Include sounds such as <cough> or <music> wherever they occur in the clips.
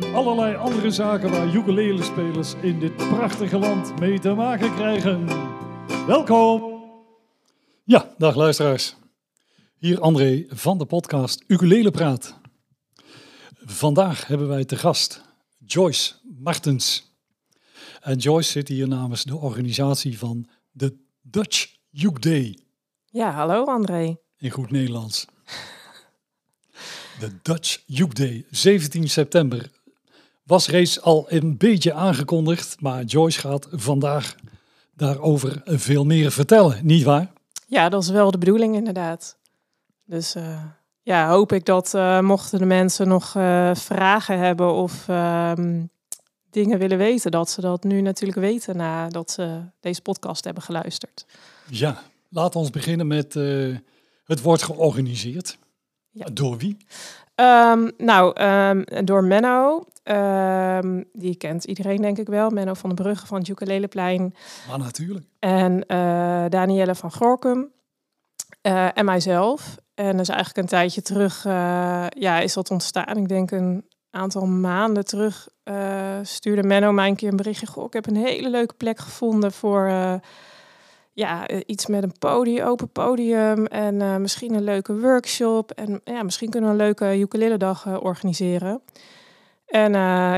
en allerlei andere zaken waar ukulele-spelers in dit prachtige land mee te maken krijgen. Welkom! Ja, dag luisteraars. Hier André van de podcast Ukulele Praat. Vandaag hebben wij te gast Joyce Martens. En Joyce zit hier namens de organisatie van de Dutch Uke Day Ja, hallo André. in goed Nederlands. <laughs> De Dutch Uke Day, 17 september. Was reeds al een beetje aangekondigd, maar Joyce gaat vandaag daarover veel meer vertellen, niet waar? Ja, dat is wel de bedoeling inderdaad. Dus eh, ja, hoop ik dat eh, mochten de mensen nog eh, vragen hebben of ehm, dingen willen weten, dat ze dat nu natuurlijk weten nadat ze deze podcast hebben geluisterd. Ja, laat ons beginnen met het wordt georganiseerd. Ja. Door wie? Ehm, nou, ehm, door Menno. Ehm, die kent iedereen denk ik wel. Menno van de Brugge van het Ukuleleleplein. Maar natuurlijk. En eh Danielle van Gorkum. eh, en mijzelf. En dus eigenlijk een tijdje terug eh, ja, is dat ontstaan. Ik denk een aantal maanden terug stuurde Menno mij een keer een berichtje. Goh, ik heb een hele leuke plek gevonden voor ja, eh, iets met een podium, open podium. En eh, misschien een leuke workshop. En ja, misschien kunnen we een leuke ukulele dag eh, organiseren. En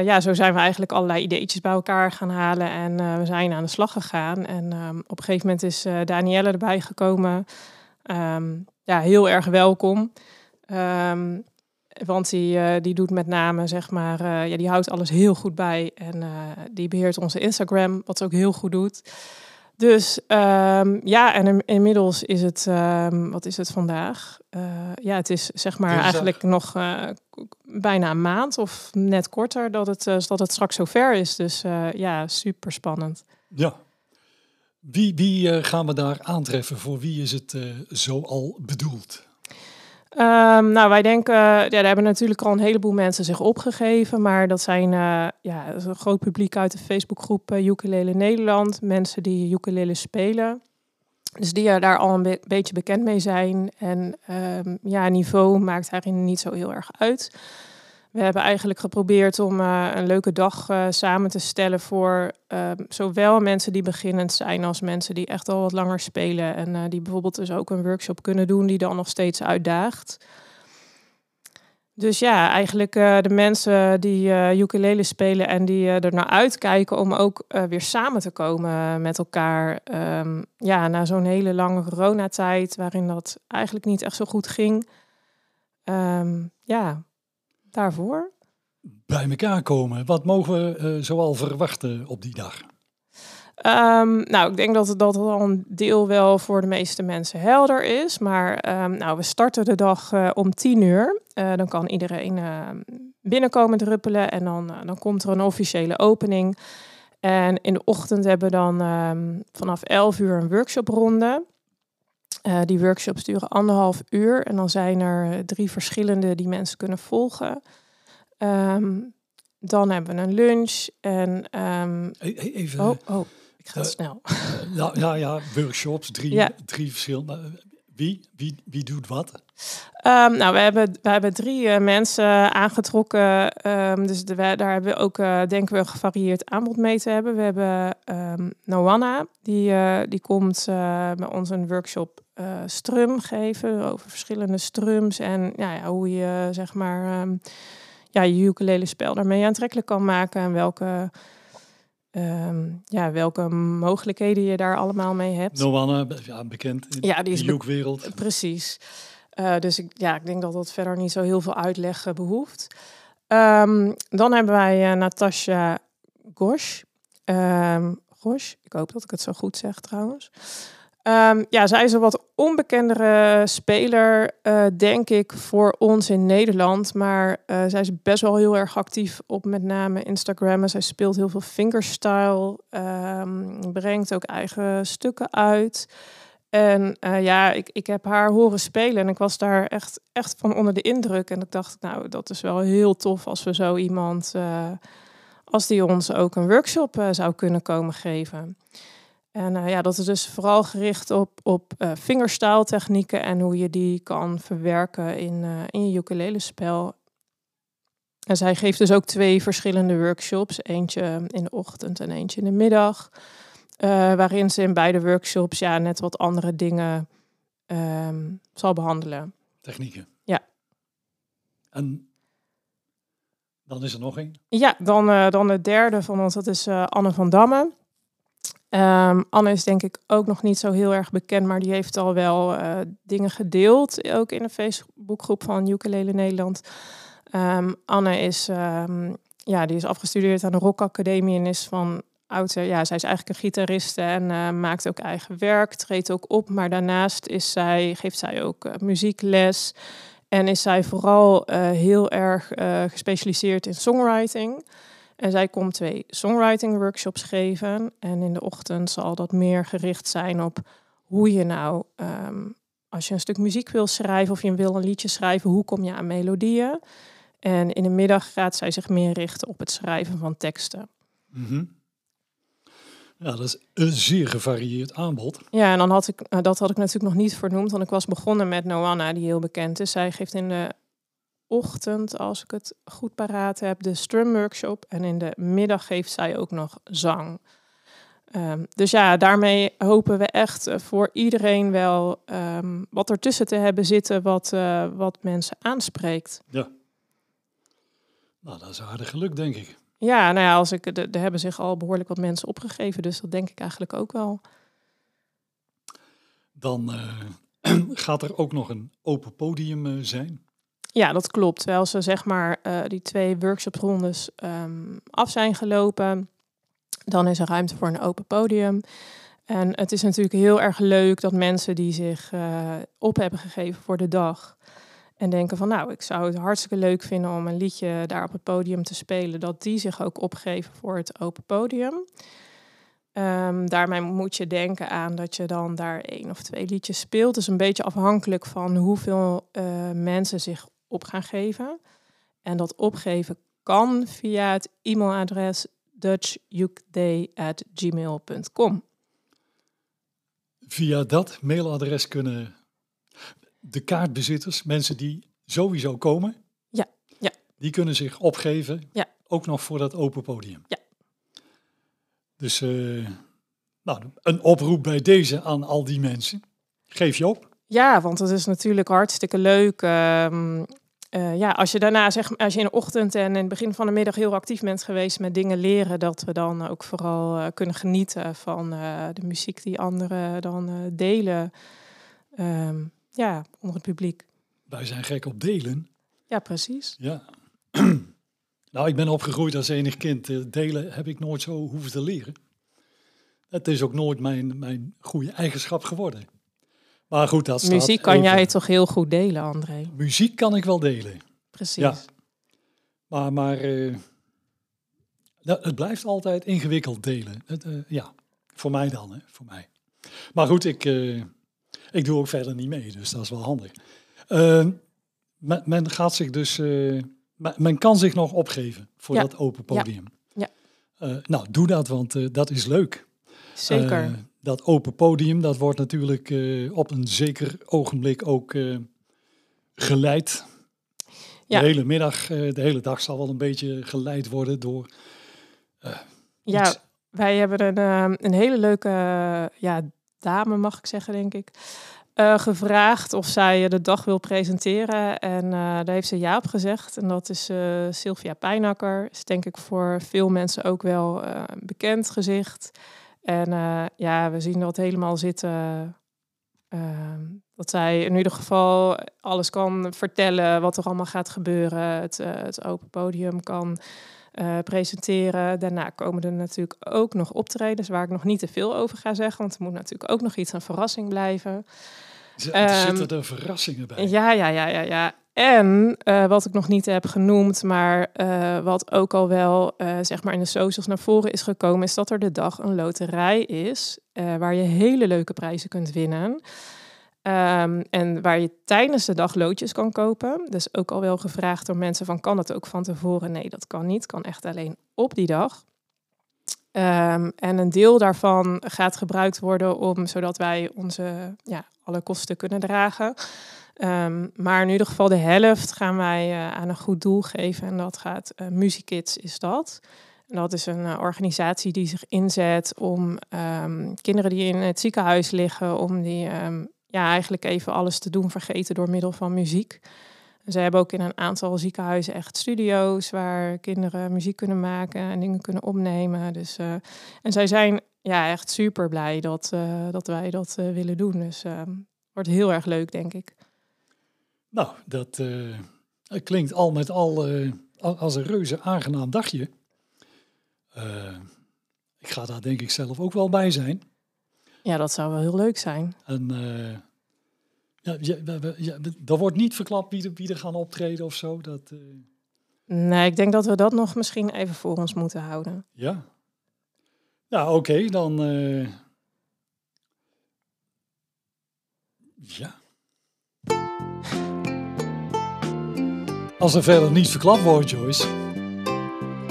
ja, zo zijn we eigenlijk allerlei ideetjes bij elkaar gaan halen en we zijn aan de slag gegaan. En ehm, op een gegeven moment is Danielle erbij gekomen. Ehm, ja, heel erg welkom. Ehm, want die, die doet met name, zeg maar, ja, die houdt alles heel goed bij. En die beheert onze Instagram, wat ze ook heel goed doet. Dus ehm, ja, en in- inmiddels is het, ehm, wat is het vandaag? Eh, ja, het is zeg maar Dinsdag. eigenlijk nog eh, bijna een maand of net korter dat het, eh, dat het straks zover is. Dus ja, super spannend. Ja. Wie, wie gaan we daar aantreffen? Voor wie is het zo al bedoeld? Ehm, nou, wij denken, ja, daar hebben natuurlijk al een heleboel mensen zich opgegeven, maar dat zijn eh, ja, een groot publiek uit de Facebookgroep eh, Ukulele Nederland, mensen die ukulele spelen. Dus die daar al een be- beetje bekend mee zijn. En ehm, ja, niveau maakt daarin niet zo heel erg uit. We hebben eigenlijk geprobeerd om eh, een leuke dag eh, samen te stellen voor ehm, zowel mensen die beginnend zijn als mensen die echt al wat langer spelen. En eh, die bijvoorbeeld dus ook een workshop kunnen doen die dan nog steeds uitdaagt. Dus ja, eigenlijk de mensen die ukulele spelen en die er naar uitkijken om ook weer samen te komen met elkaar. Ehm, ja, na zo'n hele lange coronatijd waarin dat eigenlijk niet echt zo goed ging. Ehm, ja, daarvoor. Bij elkaar komen. Wat mogen we eh, zoal verwachten op die dag? Ehm, nou, ik denk dat het dat al een deel wel voor de meeste mensen helder is. Maar ehm, nou, we starten de dag eh, om 10 uur. Eh, dan kan iedereen ehm, binnenkomen druppelen en dan, dan komt er een officiële opening. En in de ochtend hebben we dan vanaf 11 uur een workshopronde. Eh, die workshops duren anderhalf uur en dan zijn er eh, drie verschillende die mensen kunnen volgen. Ehm, dan hebben we een lunch en ehm, E- e- Even, Oh, oh, ik ga Eh, snel. ja, ja, ja, workshops, drie, Ja. drie verschillende. Wie, wie, wie doet wat? Ehm, nou, we hebben, we hebben drie mensen aangetrokken. dus de, daar hebben we ook, eh, denken we, een gevarieerd aanbod mee te hebben. We hebben ehm Noanna, die, die komt bij ons een workshop eh, strum geven over verschillende strums. En ja, ja, hoe je, zeg maar, ehm, ja, je ukulele spel daarmee aantrekkelijk kan maken. En welke, ehm, ja, welke mogelijkheden je daar allemaal mee hebt. Noanne, ja, bekend in Ja, die is de be- Joek-wereld. Precies. Eh, dus ik, ja, ik denk dat dat verder niet zo heel veel uitleg eh, behoeft. Ehm, dan hebben wij Natasja Gosh. Gosh, ik hoop dat ik het zo goed zeg trouwens. Ehm, ja, zij is een wat onbekendere speler, uh, denk ik, voor ons in Nederland. Maar uh, zij is best wel heel erg actief op met name Instagram. En zij speelt heel veel fingerstyle, um, brengt ook eigen stukken uit. En uh, ja, ik, ik heb haar horen spelen en ik was daar echt, echt van onder de indruk. En ik dacht, nou, dat is wel heel tof als we zo iemand, als die ons ook een workshop zou kunnen komen geven. En uh, ja, dat is dus vooral gericht op, op uh, fingerstyle-technieken en hoe je die kan verwerken in, uh, in je ukulele-spel. En zij geeft dus ook twee verschillende workshops. Eentje in de ochtend en eentje in de middag. waarin ze in beide workshops ja, net wat andere dingen um, zal behandelen. Technieken. Ja. En dan is er nog één? Ja, dan, dan de derde van ons, dat is Anne van Damme. Um, Anne is denk ik ook nog niet zo heel erg bekend, maar die heeft al wel uh, dingen gedeeld, ook in de Facebookgroep van Ukulele Nederland. Um, Anne is, um, ja, die is afgestudeerd aan de Rock Academie en is van ouder, ja, zij is eigenlijk een gitariste en uh, maakt ook eigen werk, treedt ook op, maar daarnaast is zij, geeft zij ook uh, muziekles en is zij vooral heel erg gespecialiseerd in songwriting. En zij komt twee songwriting workshops geven. En in de ochtend zal dat meer gericht zijn op hoe je nou, um, als je een stuk muziek wil schrijven of je wil een liedje schrijven, hoe kom je aan melodieën? En in de middag gaat zij zich meer richten op het schrijven van teksten. Mm -hmm. Ja, dat is een zeer gevarieerd aanbod. Ja, en dan had ik, uh, dat had ik natuurlijk nog niet vernoemd, want ik was begonnen met Noanna, die heel bekend is. Zij geeft in de ochtend, als ik het goed paraat heb, de strum workshop. En in de middag geeft zij ook nog zang. Um, dus ja, daarmee hopen we echt eh, voor iedereen wel um, wat ertussen te hebben zitten wat, uh, wat mensen aanspreekt. Ja. Nou, dat is aardig geluk, denk ik. Ja, nou ja, als ik, er hebben zich al behoorlijk wat mensen opgegeven, dus dat denk ik eigenlijk ook wel. Dan uh, <clears throat> gaat er ook nog een open podium zijn. Ja, dat klopt. Terwijl ze zeg maar uh, die twee workshoprondes um, af zijn gelopen, dan is er ruimte voor een open podium. En het is natuurlijk heel erg leuk dat mensen die zich uh, op hebben gegeven voor de dag en denken van nou, ik zou het hartstikke leuk vinden om een liedje daar op het podium te spelen, dat die zich ook opgeven voor het open podium. Um, daarmee moet je denken aan dat je dan daar één of twee liedjes speelt. Dus een beetje afhankelijk van hoeveel uh, mensen zich op gaan geven. En dat opgeven kan via het e-mailadres dutchukday@gmail.com. Via dat mailadres kunnen de kaartbezitters, mensen die sowieso komen, ja, ja. die kunnen zich opgeven, ja. ook nog voor dat open podium. Ja. Dus uh, nou, een oproep bij deze aan al die mensen. Geef je op. Ja, want het is natuurlijk hartstikke leuk. Um, uh, ja, als je daarna zeg, als je in de ochtend en in het begin van de middag heel actief bent geweest met dingen leren, dat we dan ook vooral uh, kunnen genieten van uh, de muziek die anderen dan delen. Um, ja, onder het publiek. Wij zijn gek op delen. Ja, precies. Ja. <clears throat> nou, ik ben opgegroeid als enig kind. delen heb ik nooit zo hoeven te leren. Het is ook nooit mijn, mijn goede eigenschap geworden. Maar goed, dat staat Muziek kan even. jij toch heel goed delen, André? Muziek kan ik wel delen. Precies. Ja. Maar, maar uh, het blijft altijd ingewikkeld delen. Het, uh, ja, voor mij dan, hè, voor mij. Maar goed, ik, uh, ik doe ook verder niet mee, dus dat is wel handig. Men, men, gaat zich dus, men, men, kan zich nog opgeven voor ja. dat open podium. Ja. ja. nou, doe dat, want dat is leuk. Zeker dat open podium, dat wordt natuurlijk uh, op een zeker ogenblik ook uh, geleid. Ja. De hele middag, de hele dag zal wel een beetje geleid worden door. ja, iets. wij hebben een, een hele leuke ja, dame, mag ik zeggen, denk ik. gevraagd of zij de dag wil presenteren. En daar heeft ze ja op gezegd. En dat is Sylvia Pijnakker. Is denk ik voor veel mensen ook wel een bekend gezicht. En uh, ja, we zien dat helemaal zitten. Uh, dat zij in ieder geval alles kan vertellen wat er allemaal gaat gebeuren. Het, uh, het open podium kan eh, presenteren. Daarna komen er natuurlijk ook nog optredens waar ik nog niet te veel over ga zeggen, want er moet natuurlijk ook nog iets een verrassing blijven. Er Ehm, zitten er verrassingen bij. Ja, ja, ja, ja, ja. En eh, wat ik nog niet heb genoemd, maar eh, wat ook al wel eh, zeg maar in de socials naar voren is gekomen, is dat er de dag een loterij is waar je hele leuke prijzen kunt winnen. Ehm, en waar je tijdens de dag loodjes kan kopen. Dus ook al wel gevraagd door mensen van kan het ook van tevoren? Nee, dat kan niet. Kan echt alleen op die dag. Ehm, en een deel daarvan gaat gebruikt worden om zodat wij onze ja, alle kosten kunnen dragen. Ehm, maar in ieder geval de helft gaan wij eh, aan een goed doel geven. En dat gaat uh, is dat. En dat is een uh, organisatie die zich inzet om ehm, kinderen die in het ziekenhuis liggen, om die um, ja, eigenlijk even alles te doen vergeten door middel van muziek. Ze hebben ook in een aantal ziekenhuizen echt studio's waar kinderen muziek kunnen maken en dingen kunnen opnemen. Dus, en zij zijn ja, echt super blij dat, dat wij dat willen doen. Dus wordt heel erg leuk, denk ik. Nou, dat klinkt al met al als een reuze aangenaam dagje. ik ga daar denk ik zelf ook wel bij zijn. Ja, dat zou wel heel leuk zijn. En ja, ja, ja, er wordt niet verklapt wie er, wie er gaan optreden of zo. Dat. Nee, ik denk dat we dat nog misschien even voor ons moeten houden. Ja. Ja, oké, okay, dan. Ja. Als er verder niet verklapt wordt, Joyce.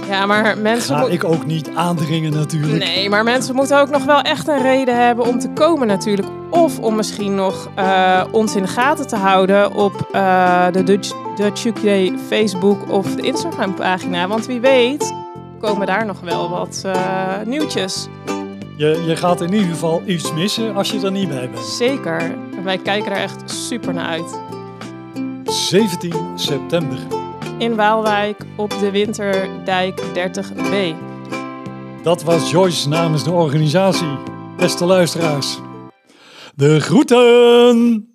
Ja, maar mensen. Ga ik ook niet aandringen, natuurlijk. Nee, maar mensen moeten ook nog wel echt een reden hebben om te komen, natuurlijk. Of om misschien nog uh, ons in de gaten te houden op uh, de Dutch, Dutch UK Facebook of de Instagram pagina. Want wie weet komen daar nog wel wat uh, nieuwtjes. Je, je gaat in ieder geval iets missen als je er niet bij bent. Zeker. En wij kijken er echt super naar uit. 17 september. In Waalwijk op de Winterdijk 30B. Dat was Joyce namens de organisatie. Beste luisteraars. De groeten!